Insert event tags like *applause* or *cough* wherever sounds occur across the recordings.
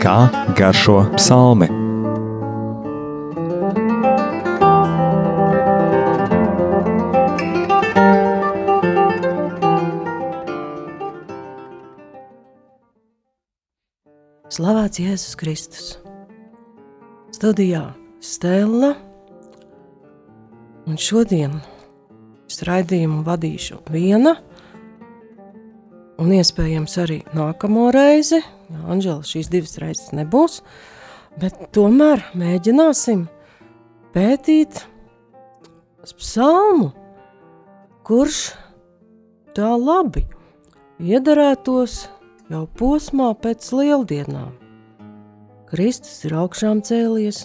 Kā garšo psalmi? Slavēts Jēzus Kristus. Studijā Stela. Un šodien es raidījumu vadīšu viena. Un iespējams arī nākamo reizi. Jā, Anžela šīs divas reizes nebūs. Bet tomēr mēģināsim pētīt psalmu, kurš tā labi iedarētos jau posmā pēc lieldienām. Kristus ir augšām cēlies,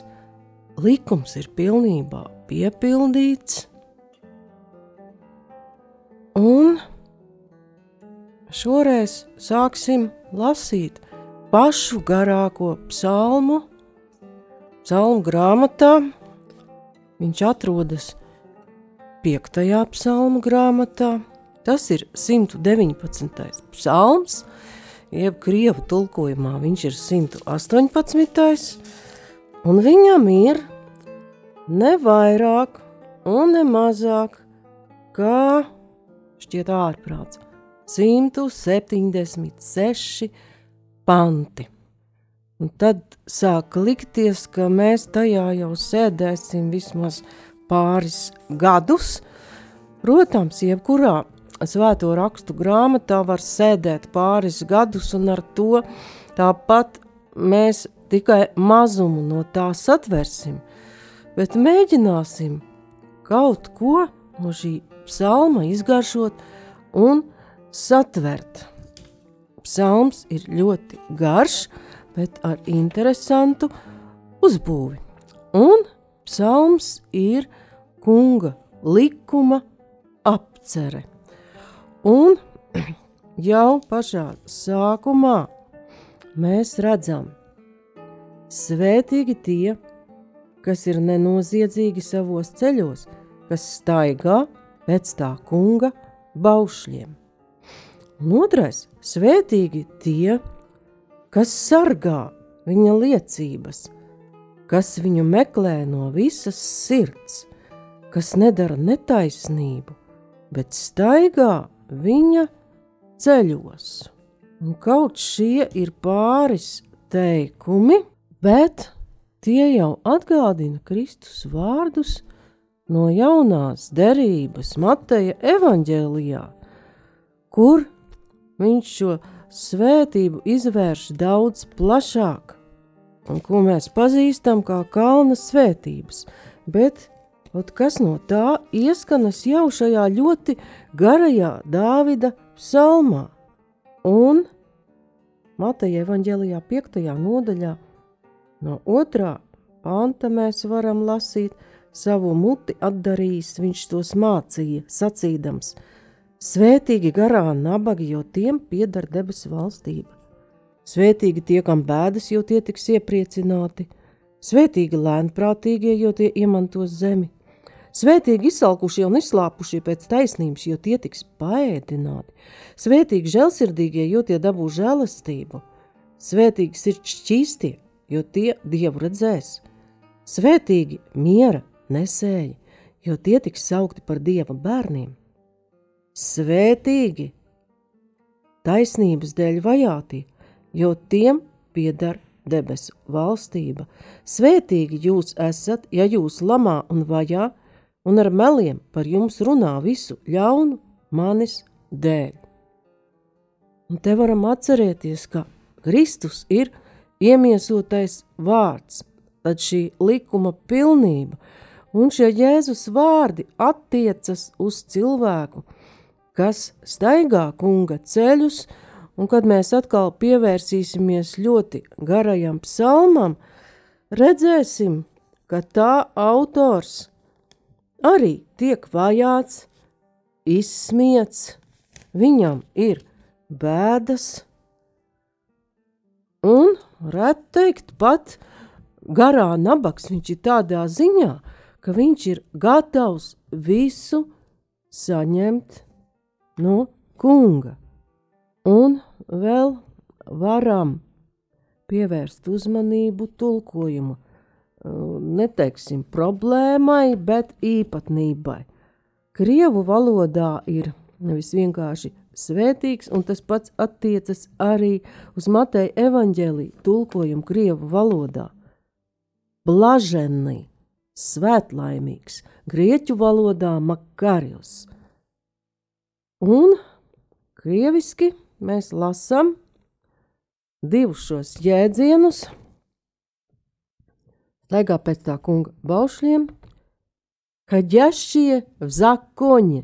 likums ir pilnībā piepildīts, un šoreiz sāksim lasīt pašu garāko psalmu, psalmu grāmatā. Viņš atrodas 5. psalmu grāmatā. Tas ir 119. psalms, jeb krievu tulkojumā viņš ir 118. un viņam ir ne vairāk un ne mazāk kā šķiet ārprāts 176 panti. Un tad sāk likties, ka mēs tajā jau sēdēsim vismaz pāris gadus. Protams, jebkurā svēto rakstu grāmatā var sēdēt pāris gadus, un ar to tāpat mēs tikai mazumu no tā satversim, bet mēģināsim kaut ko no šī psalma izgaršot un satvert. Psalms ir ļoti garš, bet ar interesantu uzbūvi. Un psalms ir kunga likuma apcere. Un *clears throat* jau pašā sākumā mēs redzam, svētīgi tie, kas ir nenoziedzīgi savos ceļos, kas staigā pēc tā kunga baušļiem. Un otrais - svētīgi tie, kas sargā viņa liecības, kas viņu meklē no visas sirds, kas nedara netaisnību, bet staigā viņa ceļos. Un kaut šie ir pāris teikumi, bet tie jau atgādina Kristus vārdus no jaunās derības Mateja evaņģēlijā, kur viņš šo svētību izvērš daudz plašāk, un ko mēs pazīstam kā kalna svētības, bet Ot kas no tā ieskanas jau šajā ļoti garajā Dāvida psalmā. Un Mateja evaņģēlijā 5. nodaļā no 2. panta mēs varam lasīt, savu muti atdarījis, viņš tos mācīja, sacīdams: Svētīgi garā nabagi, jo tiem pieder debesu valstība. Svētīgi tie, kam bēdas, jo tie tiks iepriecināti. Svētīgi lēnprātīgie, jo tie iemantos zemi. Svētīgi izsalkušie un izslāpušie pēc taisnības, jo tie tiks paēdināti. Svētīgi žēlsirdīgie, jo tie dabū žēlastību. Svētīgi sirds šķīstie, jo tie dievu redzēs. Svētīgi miera nesēji, jo tie tiks saukti par dieva bērniem. Svētīgi taisnības dēļ vajāti, jo tiem pieder debesu valstība. Svētīgi jūs esat, ja jūs lamā un vajā, un ar meliem par jums runā visu ļaunu manis dēļ. Un te varam atcerēties, ka Kristus ir iemiesotais vārds, tad šī likuma pilnība un šie Jēzus vārdi attiecas uz cilvēku, kas staigā kunga ceļus, un kad mēs atkal pievērsīsimies ļoti garajam psalmam, redzēsim, ka tā autors arī tiek vajāts, izsmiets, viņam ir bēdas, un, varētu teikt, pat garā nabaks. Viņš ir tādā ziņā, ka viņš ir gatavs visu saņemt no kunga. Un vēl varam pievērst uzmanību tulkojumu, neteiksim problēmai, bet īpatnībai. Krievu valodā ir nevis vienkārši svētīgs, un tas pats attiecas arī uz Mateja evaņģēlīju tulkojumu Krievu valodā. Blaženī, svētlaimīgs, grieķu valodā makarius. Un krieviski mēs lasām divus šos jēdzienus, staigā pēc tā kunga baušļiem, ka ģešie zakoņi.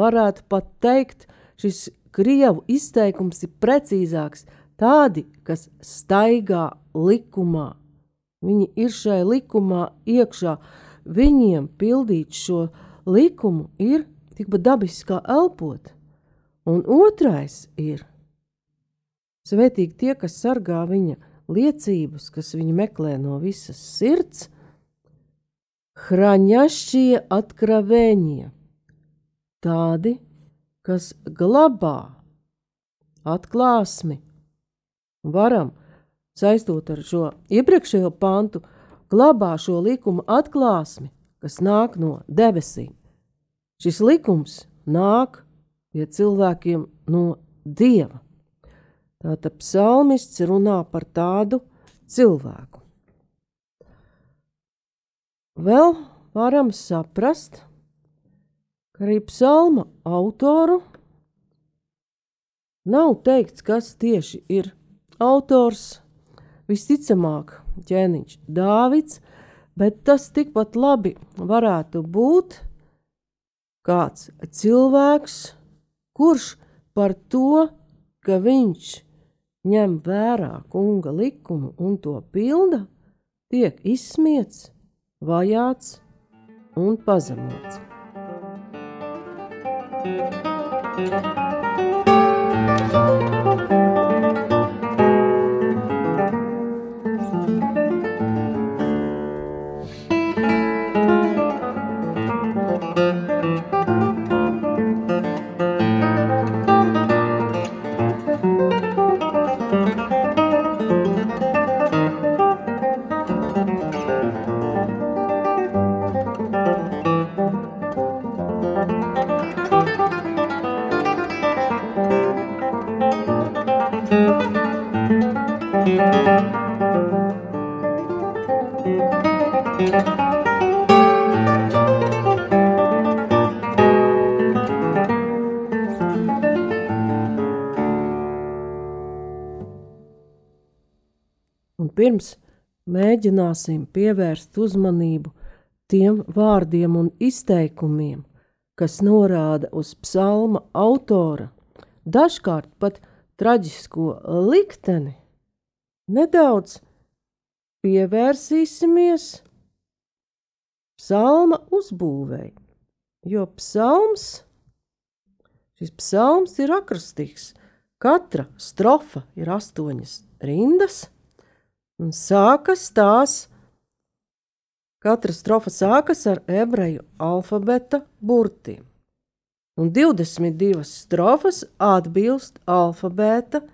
Varētu pat teikt, šis krievu izteikums ir precīzāks tādi, kas staigā likumā. Viņi ir šai likumā iekšā. Viņiem pildīt šo likumu ir tikpat dabiski kā elpot. Un otrais ir svētīgi tie, kas sargā viņa liecības, kas viņu meklē no visas sirds, hraņašķie atkravēņie, tādi, kas glabā atklāsmi, varam, saistot ar šo iepriekšējo pantu, glabā šo likumu atklāsmi, kas nāk no debesīm. Šis likums nāk pie cilvēkiem no Dieva. Tātad psalmists runā par tādu cilvēku. Vēl varam saprast, ka arī psalma autoru nav teikts, kas tieši ir autors. Visticamāk, ķēniņš Dāvids, bet tas tikpat labi varētu būt kāds cilvēks, kurš par to, ka viņš ņem vērā kunga likumu un to pilda, tiek izsmiets, vajāts un pazemots. Thank you. Un pirms mēģināsim pievērst uzmanību tiem vārdiem un izteikumiem, kas norāda uz psalma autora, dažkārt pat traģisko likteni, nedaudz pievērsīsimies psalma uzbūvēi, jo psalms, šis psalms ir akrastīgs, katra strofa ir astoņas rindas, un sākas tās, katra strofa sākas ar ebreju alfabeta burtiem, un 22 strofas atbilst alfabēta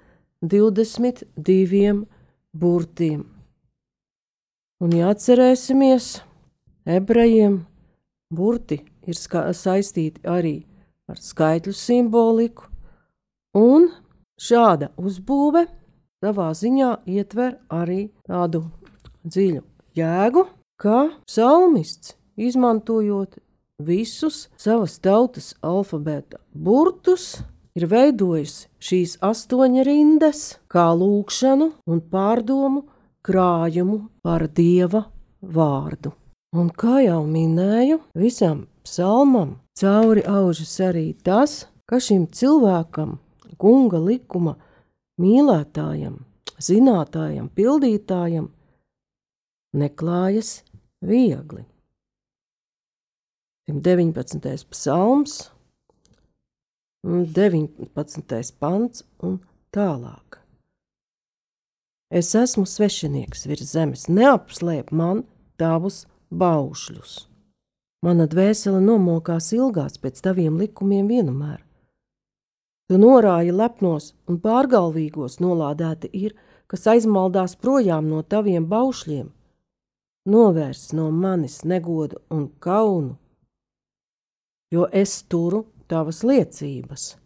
22 burtiem. Un, ja atcerēsimies, ebrejiem burti ir saistīti arī ar skaitļu simboliku, un šāda uzbūve savā ziņā ietver arī tādu dziļu jēgu, ka psalmists, izmantojot visus savas tautas alfabēta burtus, ir veidojis šīs astoņrindas kā lūkšanu un pārdomu krājumu par dieva vārdu. Un kā jau minēju, visam psalmam cauri aužas arī tas, ka šim cilvēkam, kunga likuma mīlētājam, zinātājam, pildītājam, neklājas viegli. 19. psalms, 19. pants un tālāk. Es esmu svešinieks virs zemes, neapslēp man tavus baušļus. Mana dvēsele nomokās ilgās pēc taviem likumiem vienmēr. Tu norāji lepnos un pārgalvīgos nolādēti ir, kas aizmaldās projām no taviem baušļiem, novērs no manis negodu un kaunu, jo es turu tavas liecības.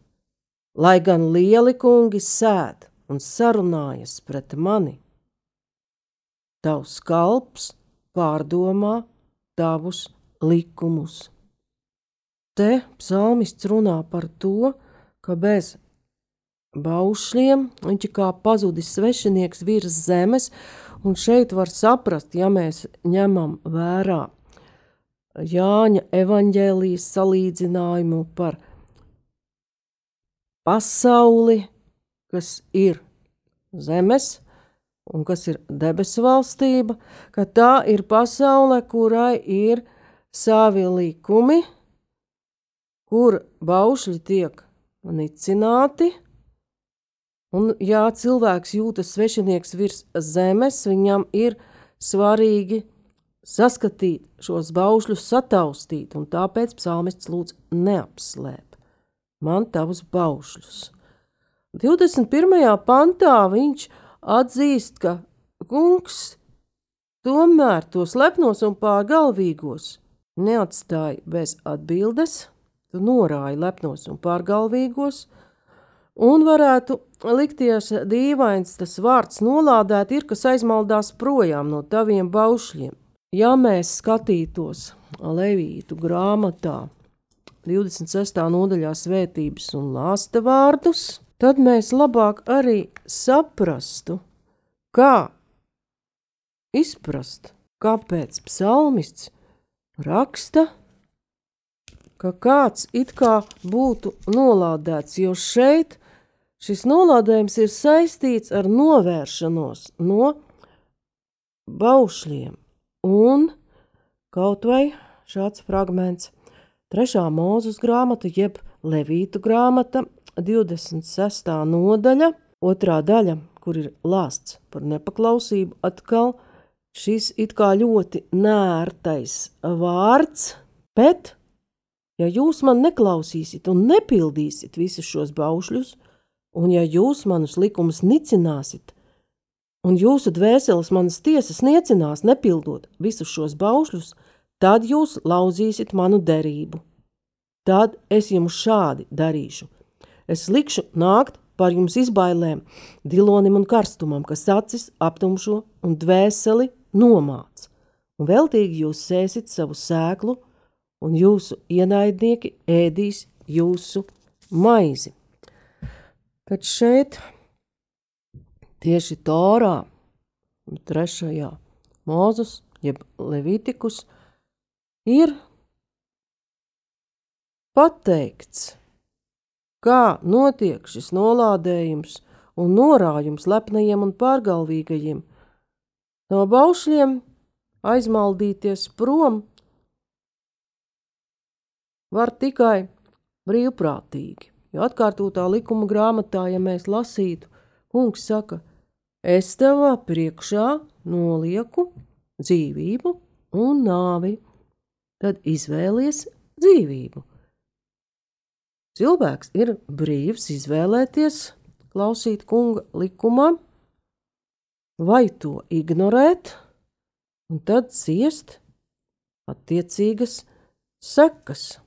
Lai gan lieli kungi sēd un sarunājas pret mani, tavs kalps pārdomā tavus likumus. Te psalmists runā par to, ka bez baušļiem viņš kā pazudis svešinieks virs zemes, un šeit var saprast, ja mēs ņemam vērā Jāņa evaņģēlijas salīdzinājumu par pasauli, kas ir zemes un kas ir debesu valstība, ka tā ir pasaule, kurai ir savi likumi, kur baušļi tiek nicināti, un ja cilvēks jūtas svešinieks virs zemes, viņam ir svarīgi saskatīt šos baušļus, sataustīt, un tāpēc psalmists lūdz neapslēp man tavus baušļus. 21. pantā viņš atzīst, ka kungs tomēr tos lepnos un pārgalvīgos neatstāja bez atbildes, tu norāji lepnos un pārgalvīgos, un varētu likties dīvains tas vārds nolādēt ir, kas aizmaldās projām no taviem baušļiem. Ja mēs skatītos Levītu grāmatā 26. nodaļā svētības un lāsta vārdus, tad mēs labāk arī saprastu, kā izprast, kāpēc psalmists raksta, ka kāds it kā būtu nolādēts, jo šeit šis nolādējums ir saistīts ar novēršanos no baušļiem. Un kaut vai šāds fragments, trešā mūzes grāmata, jeb Levītu grāmata, 26. nodaļa, otrā daļa, kur ir lāsts par nepaklausību, atkal šis it kā ļoti nērtais vārds, bet, ja jūs man neklausīsiet un nepildīsiet visus šos baušļus, un ja jūs manus likumus nicināsiet, un jūsu dvēseles manas tiesas niecinās, nepildot visus šos baušļus, tad jūs lauzīsiet manu derību. Tad es jums šādi darīšu. Es likšu nākt par jums izbailēm, dilonim un karstumam, kas acis aptumšo un dvēseli nomāc. Un veltīgi jūs sēsit savu sēklu, un jūsu ienaidnieki ēdīs jūsu maizi. Tad šeit tieši Torā, trešajā mūzus, jeb Levitikus, ir pateikts, kā notiek šis nolādējums un norājums lepnajiem un pārgalvīgajiem. No baušļiem aizmaldīties prom var tikai brīvprātīgi, jo atkārtotā likuma grāmatā, ja mēs lasītu, kungs saka, es tevā priekšā nolieku dzīvību un nāvi, tad izvēlies dzīvību. Cilvēks ir brīvs izvēlēties, klausīt kunga likumā, vai to ignorēt, un tad ciest attiecīgas sekas.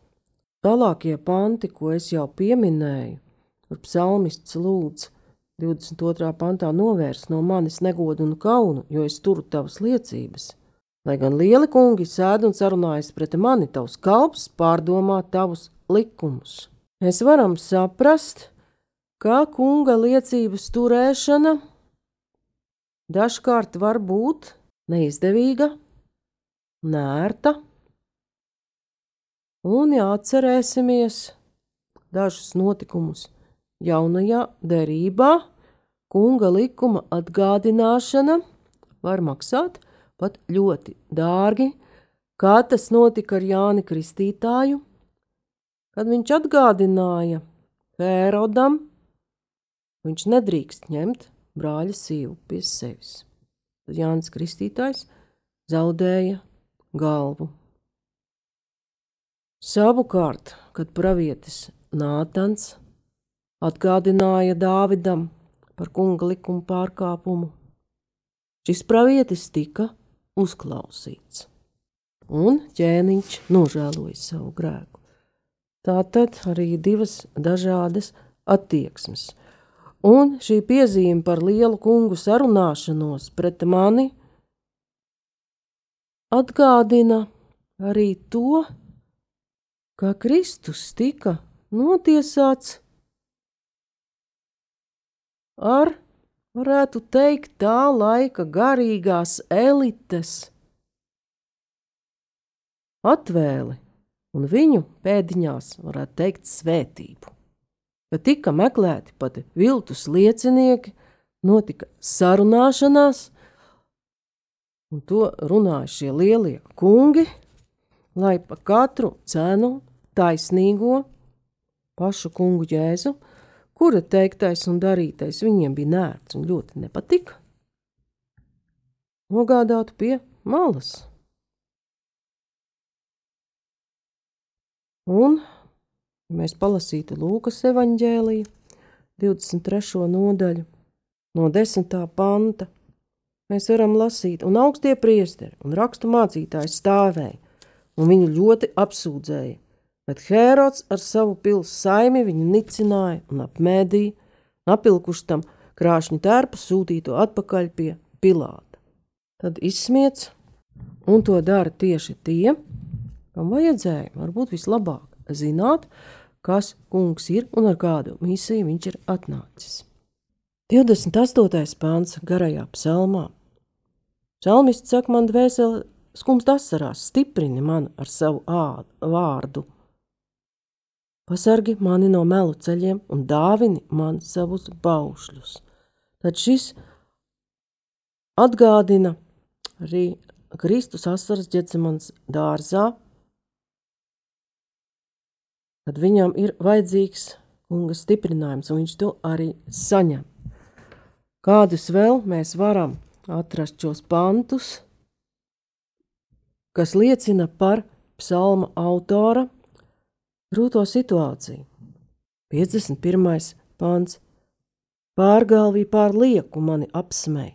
Tālākie panti, ko es jau pieminēju, kur psalmists lūdz 22. pantā novērs no manis negodu un kaunu, jo es turu tavas liecības. Lai gan lieli kungi sēd un sarunājas pret mani, tavs kalps pārdomā tavus likumus. Mēs varam saprast, ka kunga liecības turēšana dažkārt var būt neizdevīga, nērta, un jāatcerēsimies dažus notikumus jaunajā derībā, kunga likuma atgādināšana var maksāt pat ļoti dārgi, kā tas notika ar Jāni Kristītāju, kad viņš atgādināja Hērodam, viņš nedrīkst ņemt brāļa sīvu pie sevis. Tad Jānis Kristītājs zaudēja galvu. Savukārt, kad pravietis Nātans atgādināja Dāvidam par kunga likumu pārkāpumu. Šis pravietis tika uzklausīts, un ķēniņš nožēloja savu grēku. Tā tad arī divas dažādas attieksmes. Un šī piezīme par lielu kungu sarunāšanos pret mani atgādina arī to, ka Kristus tika notiesāts ar, varētu teikt, tā laika garīgās elites atvēli un viņu pēdiņās, varētu teikt, svētību. Kad tika meklēti pat viltus liecinieki, notika sarunāšanās, un to runāja šie lielie kungi, lai pa katru cenu taisnīgo pašu kungu jēzu kura teiktais un darītais viņiem bija nērts un ļoti nepatika, nogādātu pie malas. Un, mēs palasītu Lūkas evaņģēliju, 23. nodaļu, no 10. panta, mēs varam lasīt, un augstie priesteri un rakstu mācītāji stāvēja, un viņu ļoti apsūdzēja bet Hērods ar savu pilsētu saimi viņu nicināja un apmēdīja, un apilkuši tam krāšņu tērpu sūtīto atpakaļ pie Pilāta. Tad izsmiets, un to dara tieši tie, kam vajadzēja varbūt vislabāk zināt, kas kungs ir un ar kādu misiju viņš ir atnācis. 28. pāns garajā psalmā. Psalmists saka, man dvēseli skumst asarās, stiprini man ar savu ādu, vārdu. Pasargi mani no melu ceļiem un dāvini man savus baušļus. Tad šis atgādina arī Kristus asaras ģecemans dārzā, kad viņam ir vajadzīgs kunga stiprinājums, un viņš to arī saņem. Kādus vēl mēs varam atrast šos pantus, kas liecina par psalma autora grūto situāciju. 51. pāns. Pārgalvī pār lieku mani apsmēja,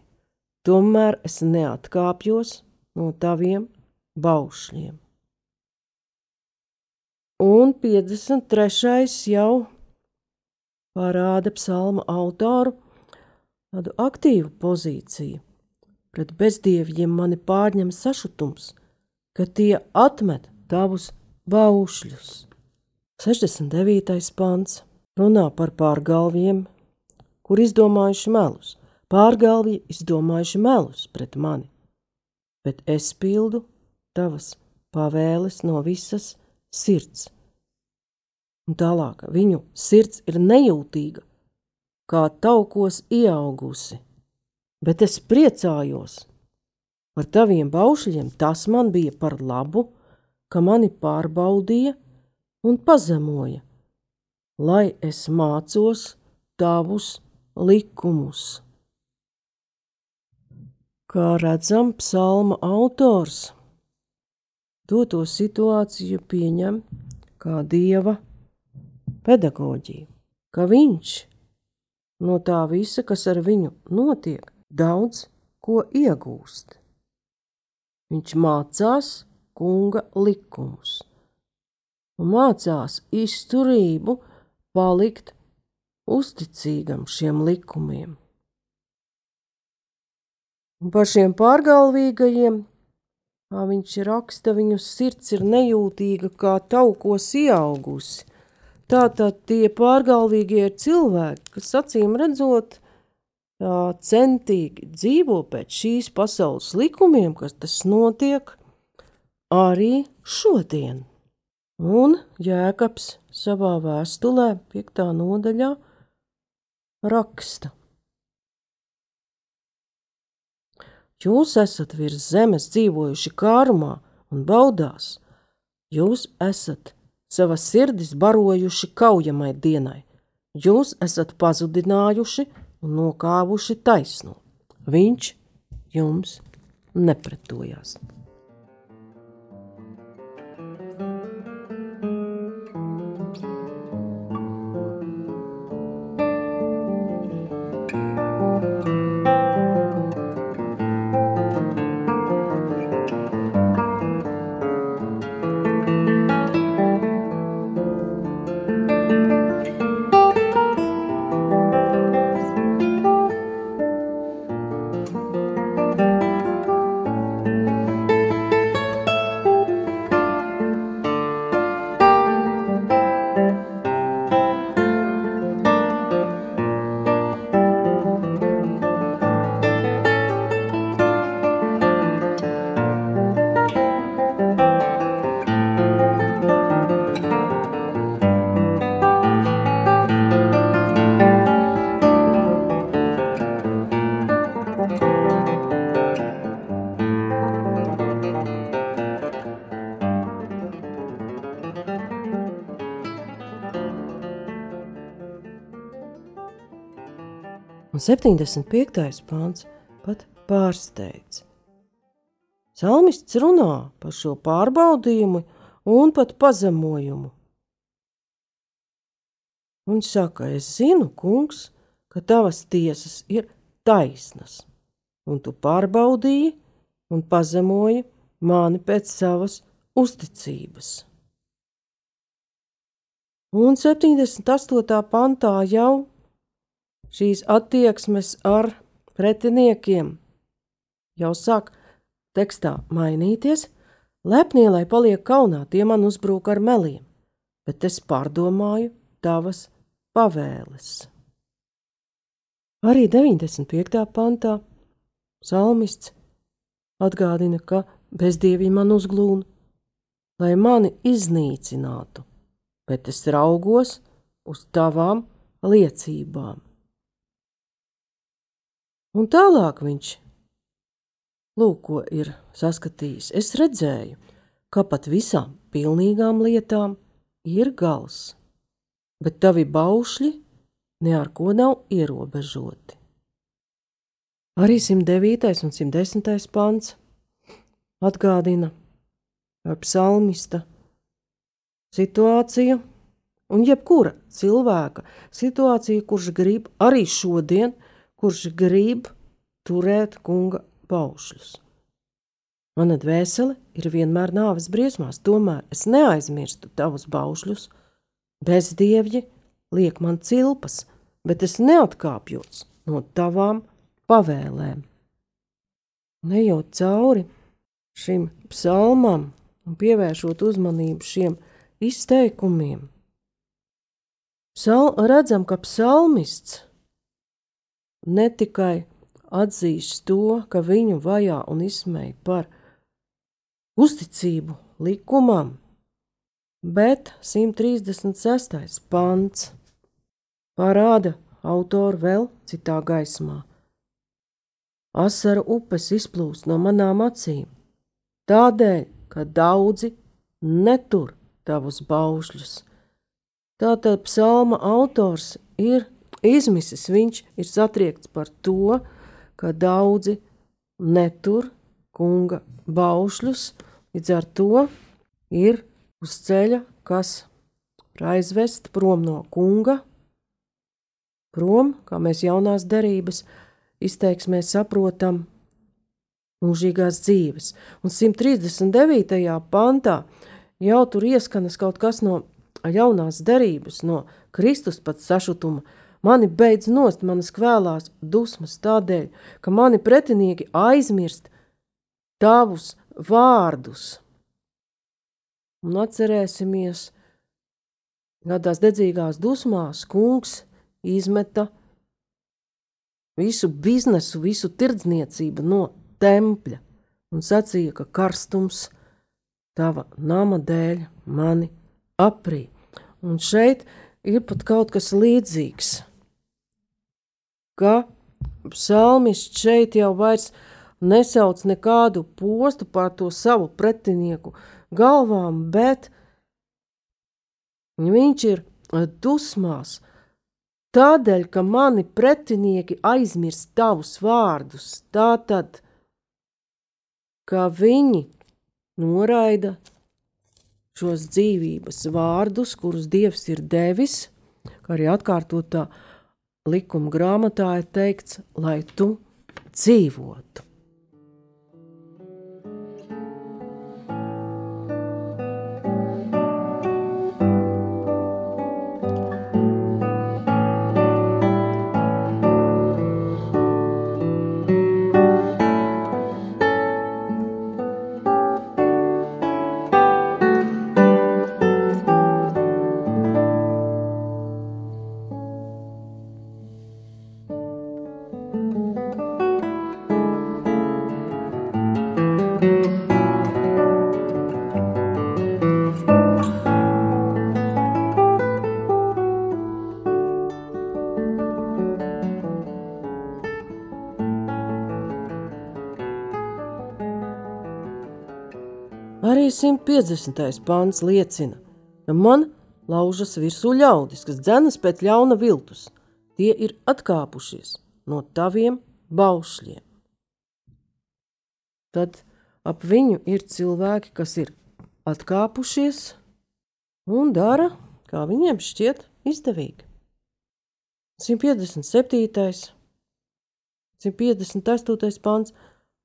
tomēr es neatkāpjos no taviem baušļiem. Un 53. jau parāda psalma autoru tādu aktīvu pozīciju. Pret bezdieviem mani pārņem sašutums, ka tie atmet tavus baušļus. 69. pants runā par pārgalviem, kur izdomājuši melus. Pārgalvji izdomājuši melus pret mani, bet es pildu tavas pavēles no visas sirds. Un tālāk, viņu sirds ir nejūtīga, kā taukos ieaugusi, bet es priecājos par taviem baušļiem. Tas man bija par labu, ka mani pārbaudīja un pazemoja, lai es mācos tavus likumus. Kā redzam, psalma autors doto situāciju pieņem kā dieva pedagoģiju, ka viņš no tā visa, kas ar viņu notiek, daudz ko iegūst. Viņš mācās kunga likumus un mācās izturību palikt uzticīgam šiem likumiem. Un par šiem pārgalvīgajiem, viņš raksta, viņu sirds ir nejūtīga kā taukos ieaugusi. Tātad tie pārgalvīgie ir cilvēki, kas acīm redzot, centīgi dzīvo pēc šīs pasaules likumiem, kas tas notiek arī šodien. Un Jēkabs savā vēstulē, 5. nodaļā, raksta: Jūs esat virs zemes dzīvojuši kārumā un baudās, jūs esat savas sirdis barojuši kaujamai dienai, jūs esat pazudinājuši un nokāvuši taisno. Viņš jums nepretojās. 75. pāns pat pārsteidz. Salmists runā par šo pārbaudījumu un pat pazemojumu. Un saka, es zinu, kungs, ka tavas tiesas ir taisnas, un tu pārbaudīji un pazemoji mani pēc savas uzticības. Un 78. pantā jau šīs attieksmes ar pretiniekiem jau sāk tekstā mainīties. Lepnie, lai paliek kaunā, tie man uzbrūk ar meliem, bet es pārdomāju tavas pavēles. Arī 95. pantā psalmists atgādina, ka bezdievi man uzglūna, lai mani iznīcinātu, bet es raugos uz tavām liecībām. Un tālāk viņš lūk, ko ir saskatījis. Es redzēju, ka pat visām pilnīgām lietām ir gals, bet tavi baušļi ne ar ko nav ierobežoti. Arī 109. un 110. pants atgādina psalmista situāciju, un jebkura cilvēka situācija, kurš grib arī šodien, kurš grib turēt kunga paušļus. Mana dvēsele ir vienmēr nāves briesmās, tomēr es neaizmirstu tavus baušļus, bezdievji liek man cilpas, bet es neatkāpjos no tavām pavēlēm. Nejot cauri šim psalmam un pievēršot uzmanību šiem izteikumiem, Psal, redzam, ka psalmists ne tikai atzīst to, ka viņu vajā un izsmēja par uzticību likumam, bet 136. pants parāda autoru vēl citā gaismā. Asaru upes izplūst no manām acīm, tādēļ, ka daudzi netur tavus baušļus. Tātad psalma autors ir izmisis, viņš ir satriekts par to, ka daudzi netur kunga baušļus, līdz ar to ir uz ceļa, kas ir aizvest prom no kunga, prom, kā mēs jaunās derības izteiksmē saprotam, mūžīgās dzīves. Un 139. pantā jau tur ieskanas kaut kas no jaunās derības, no Kristus pats sašutuma. Mani beidz nost, manas kvēlās dusmas tādēļ, ka mani pretinieki aizmirst tavus vārdus. Un atcerēsimies, kādās dedzīgās dusmās kungs izmeta visu biznesu, visu tirdzniecību no tempļa un sacīja, ka karstums tava nama dēļ mani aprī. Un šeit ir pat kaut kas līdzīgs, ka psalmists šeit jau vairs nesauc nekādu postu pār to savu pretinieku galvām, bet viņš ir dusmās, Tādēļ, ka mani pretinieki aizmirst tavus vārdus, tātad, ka viņi noraida šos dzīvības vārdus, kurus Dievs ir devis, kā arī atkārtotā likuma grāmatā ir teikts, lai tu dzīvotu. 150. pāns liecina, ka man laužas virsū ļaudis, kas dzenas pēc ļauna viltus. Tie ir atkāpušies no taviem baušļiem. Tad ap viņu ir cilvēki, kas ir atkāpušies un dara, kā viņiem šķiet izdevīgi. 157. 158. pants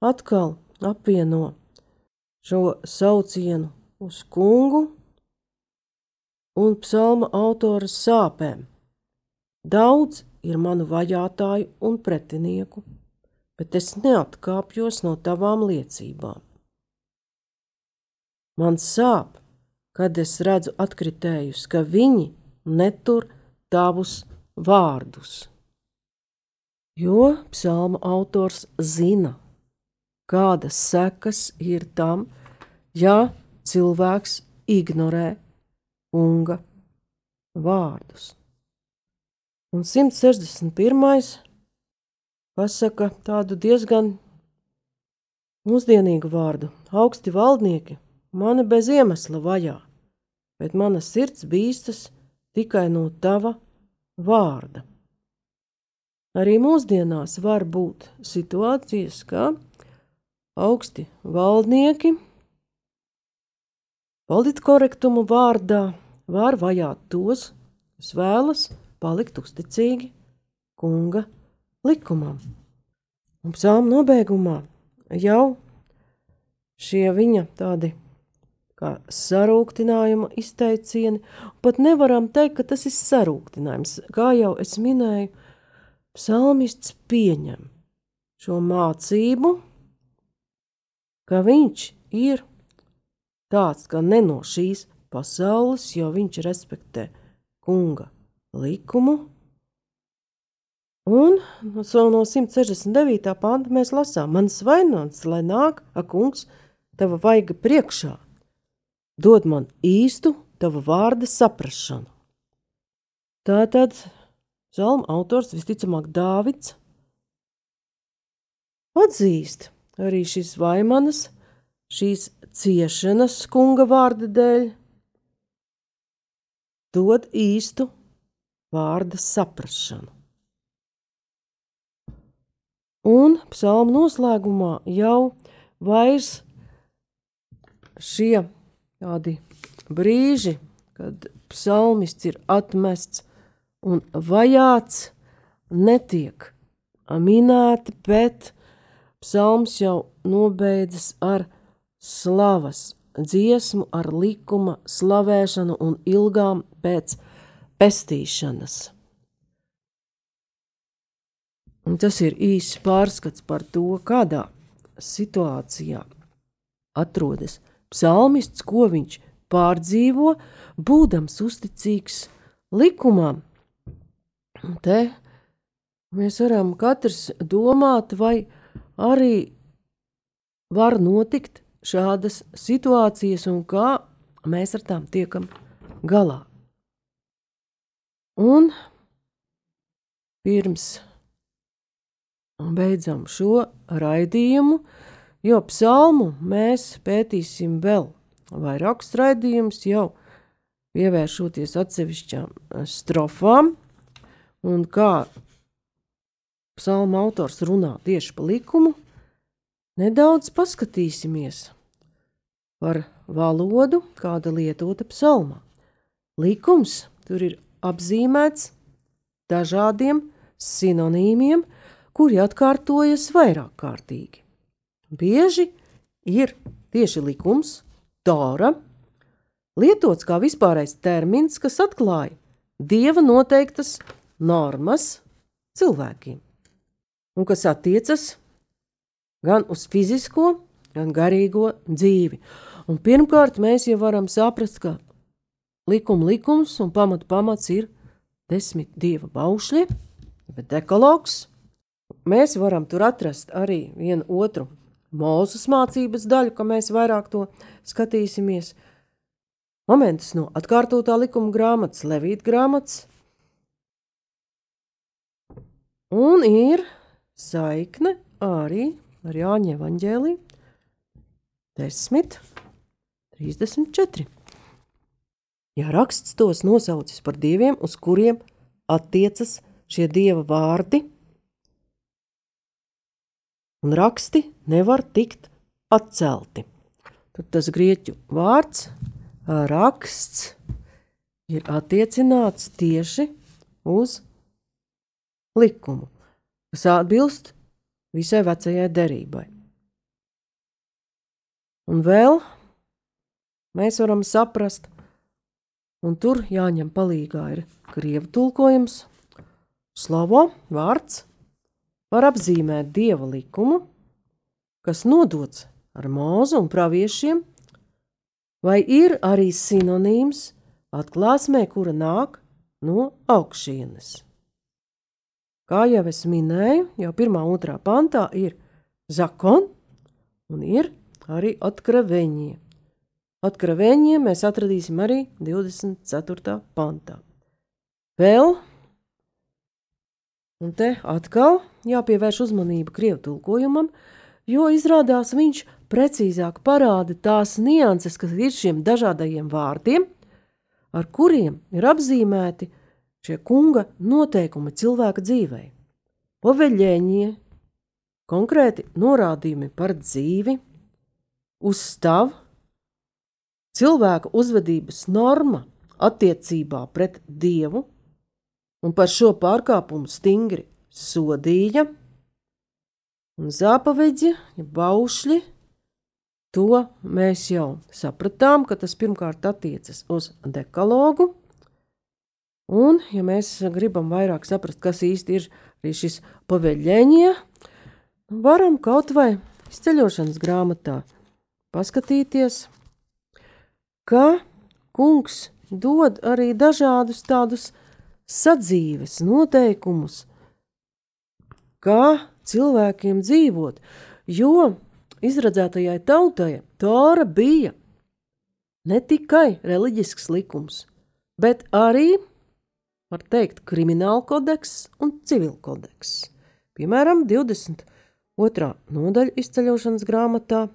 atkal apvieno šo saucienu uz kungu un psalma autora sāpēm. Daudz ir manu vajātāju un pretinieku, bet es neatkāpjos no tavām liecībām. Man sāp, kad es redzu atkritējus, ka viņi netur tavus vārdus. Jo psalma autors zina, kādas sekas ir tam, ja cilvēks ignorē kunga vārdus. Un 161. pasaka tādu diezgan mūsdienīgu vārdu. Augsti valdnieki mani bez iemesla vajā, bet mana sirds bīstas tikai no tava vārda. Arī mūsdienās var būt situācijas, ka augsti valdnieki politkorektumu vārdā var vajāt tos, kas vēlas palikt uzticīgi kunga likumam. Un psalma nobeigumā jau šie viņa tādi kā sarūktinājuma izteicieni, pat nevaram teikt, ka tas ir sarūktinājums. Kā jau es minēju, psalmists pieņem šo mācību, ka viņš ir tāds, ka ne no šīs pasaules, jo viņš respektē kunga likumu. Un no 169. panta mēs lasām, mans vainots, lai nāk, ak, kungs, tava vaiga priekšā, dod man īstu tava vārda saprašanu. Tātad psalma autors visticamāk Dāvids atzīst arī šīs vaimanas, šīs ciešanas kunga vārda dēļ, dod īstu vārda saprašanu. Un psalma noslēgumā jau vairs šie tādi brīži, kad psalmists ir atmests un vajāts, netiek minēti, bet psalms jau nobeidzas ar slavas dziesmu, ar likuma slavēšanu un ilgām pēc pestīšanas. Un tas ir īsts pārskats par to, kādā situācijā atrodas psalmists, ko viņš pārdzīvo, būdams uzticīgs likumam. Te mēs varam katrs domāt, vai arī var notikt šādas situācijas un kā mēs ar tām tiekam galā. Un pirms beidzam šo raidījumu, jo psalmu mēs pētīsim vēl vairākus raidījumus, jau pievēršoties atsevišķām strofām, un kā psalma autors runā tieši pa likumu, nedaudz paskatīsimies par valodu, kāda lietota psalmā. Likums tur ir apzīmēts dažādiem sinonīmiem, kuri atkārtojas vairāk kārtīgi. Bieži ir tieši likums, tora, lietots kā vispārējais termins, kas atklāja dieva noteiktas normas cilvēkiem, un kas attiecas gan uz fizisko, gan garīgo dzīvi. Un pirmkārt, mēs jau varam saprast, ka likuma likums un pamata pamats ir desmit dieva baušļi, bet dekalogs. Mēs varam tur atrast arī vienu otru mūzes mācības daļu, ka mēs vairāk to skatīsimies. Momentus no atkārtotā likuma grāmatas, Levīta grāmatas. Un ir saikne arī ar Jāņa evaņģēlī 10, 34. Ja raksts tos nosaucis par dieviem, uz kuriem attiecas šie dieva vārdi, un raksti nevar tikt atcelti. Tad tas grieķu vārds, raksts, ir attiecināts tieši uz likumu, kas atbilst visai vecajai derībai. Un vēl mēs varam saprast, un tur jāņem palīgā ir krievu tulkojums, slavo vārds var apzīmēt dieva likumu, kas nodots ar mūzu un praviešiem, vai ir arī sinonīms atklāsmē, kura nāk no augšienes. Kā jau es minēju, jau pirmā, otrā pantā ir zakon un ir arī atkraveņie. Atkraveņie mēs atradīsim arī 24. pantā. Vēl, un te atkal jāpievērš uzmanība krievu tulkojumam, jo izrādās viņš precīzāk parāda tās nianses, kas ir šiem dažādajiem vārdiem, ar kuriem ir apzīmēti šie kunga noteikumi cilvēka dzīvei. Poveļēņie, konkrēti norādījumi par dzīvi, uzstāv, cilvēka uzvedības norma attiecībā pret dievu, un par šo pārkāpumu stingri sodīja, un zāpaveģi, ja baušļi, To mēs jau sapratām, ka tas pirmkārt attiecas uz dekalogu. Un, ja mēs gribam vairāk saprast, kas īsti ir arī šis paveļņie, varam kaut vai izceļošanas grāmatā paskatīties, ka kungs dod arī dažādus tādus sadzīves noteikumus, kā cilvēkiem dzīvot, jo izradzētajai tautai Tora bija ne tikai reliģisks likums, bet arī, var teikt, krimināla kodeks un civil kodeks. Piemēram, 22. nodaļa izceļošanas grāmatā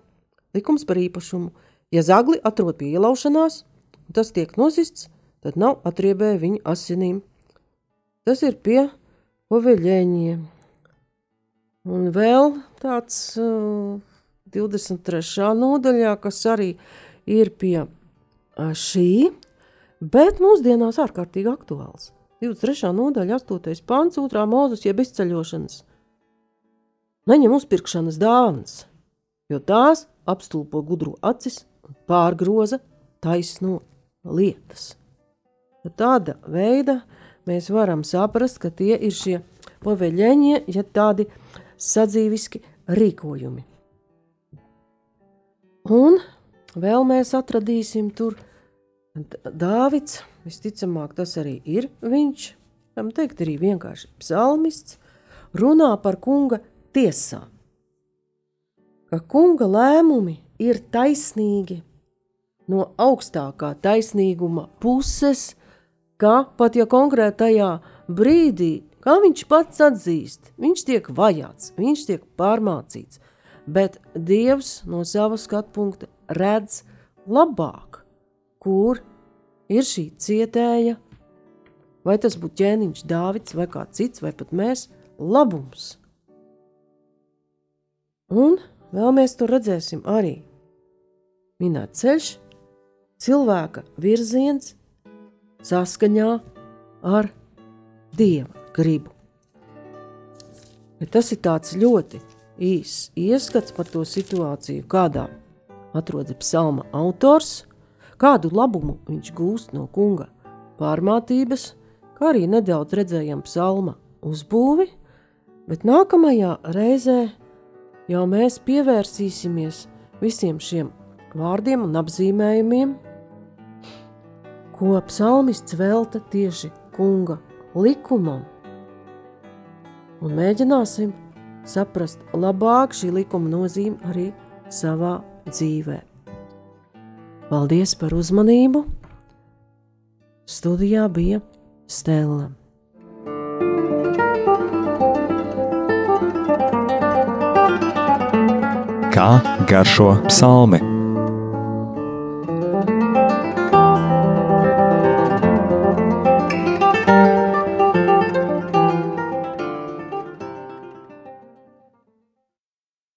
likums par īpašumu. Ja zagli atrod pie ielaušanās, un tas tiek nosists, tad nav atriebēja viņa asinīm. Tas ir pie poveļēņiem. Un vēl tāds uh, 23. nodaļā, kas arī ir pie šī, bet mūsdienās ārkārtīgi aktuāls. 23. nodaļa, 8. pāns, 2. mūzes, jeb izceļošanas. Neņem uzpirkšanas dāvanas, jo tās apstulpo gudru acis un pārgroza taisno lietas. Tāda veida mēs varam saprast, ka tie ir šie paveļņie, ja tādi sadzīviski rīkojumi. Un vēl mēs atradīsim tur Dāvids, visticamāk, tas arī ir viņš, tam teikt arī vienkārši psalmists, runā par kunga tiesām. Ka kunga lēmumi ir taisnīgi. No augstākā taisnīguma puses, ka pat ja konkrētajā brīdī, kā viņš pats atzīst, viņš tiek vajāts, viņš tiek pārmācīts, bet Dievs no sava skatu punkta redz labāk, kur ir šī cietēja, vai tas būtu ķēniņš Dāvids vai kāds cits, vai pat mēs, labums. Un vēl mēs to redzēsim arī. Minēt ceļš, cilvēka virziens saskaņā ar Dieva gribu. Bet tas ir tāds ļoti īss ieskats par to situāciju, kādā atrodas psalma autors, kādu labumu viņš gūst no kunga pārmātības, kā arī nedaudz redzējām psalma uzbūvi, bet nākamajā reizē jau mēs pievērsīsimies visiem šiem vārdiem un apzīmējumiem, ko psalmists velta tieši kunga likumam, un mēģināsim saprast labāk šī likuma nozīmi arī savā dzīvē. Paldies par uzmanību! Studijā bija Stela. Kā garšo psalmi?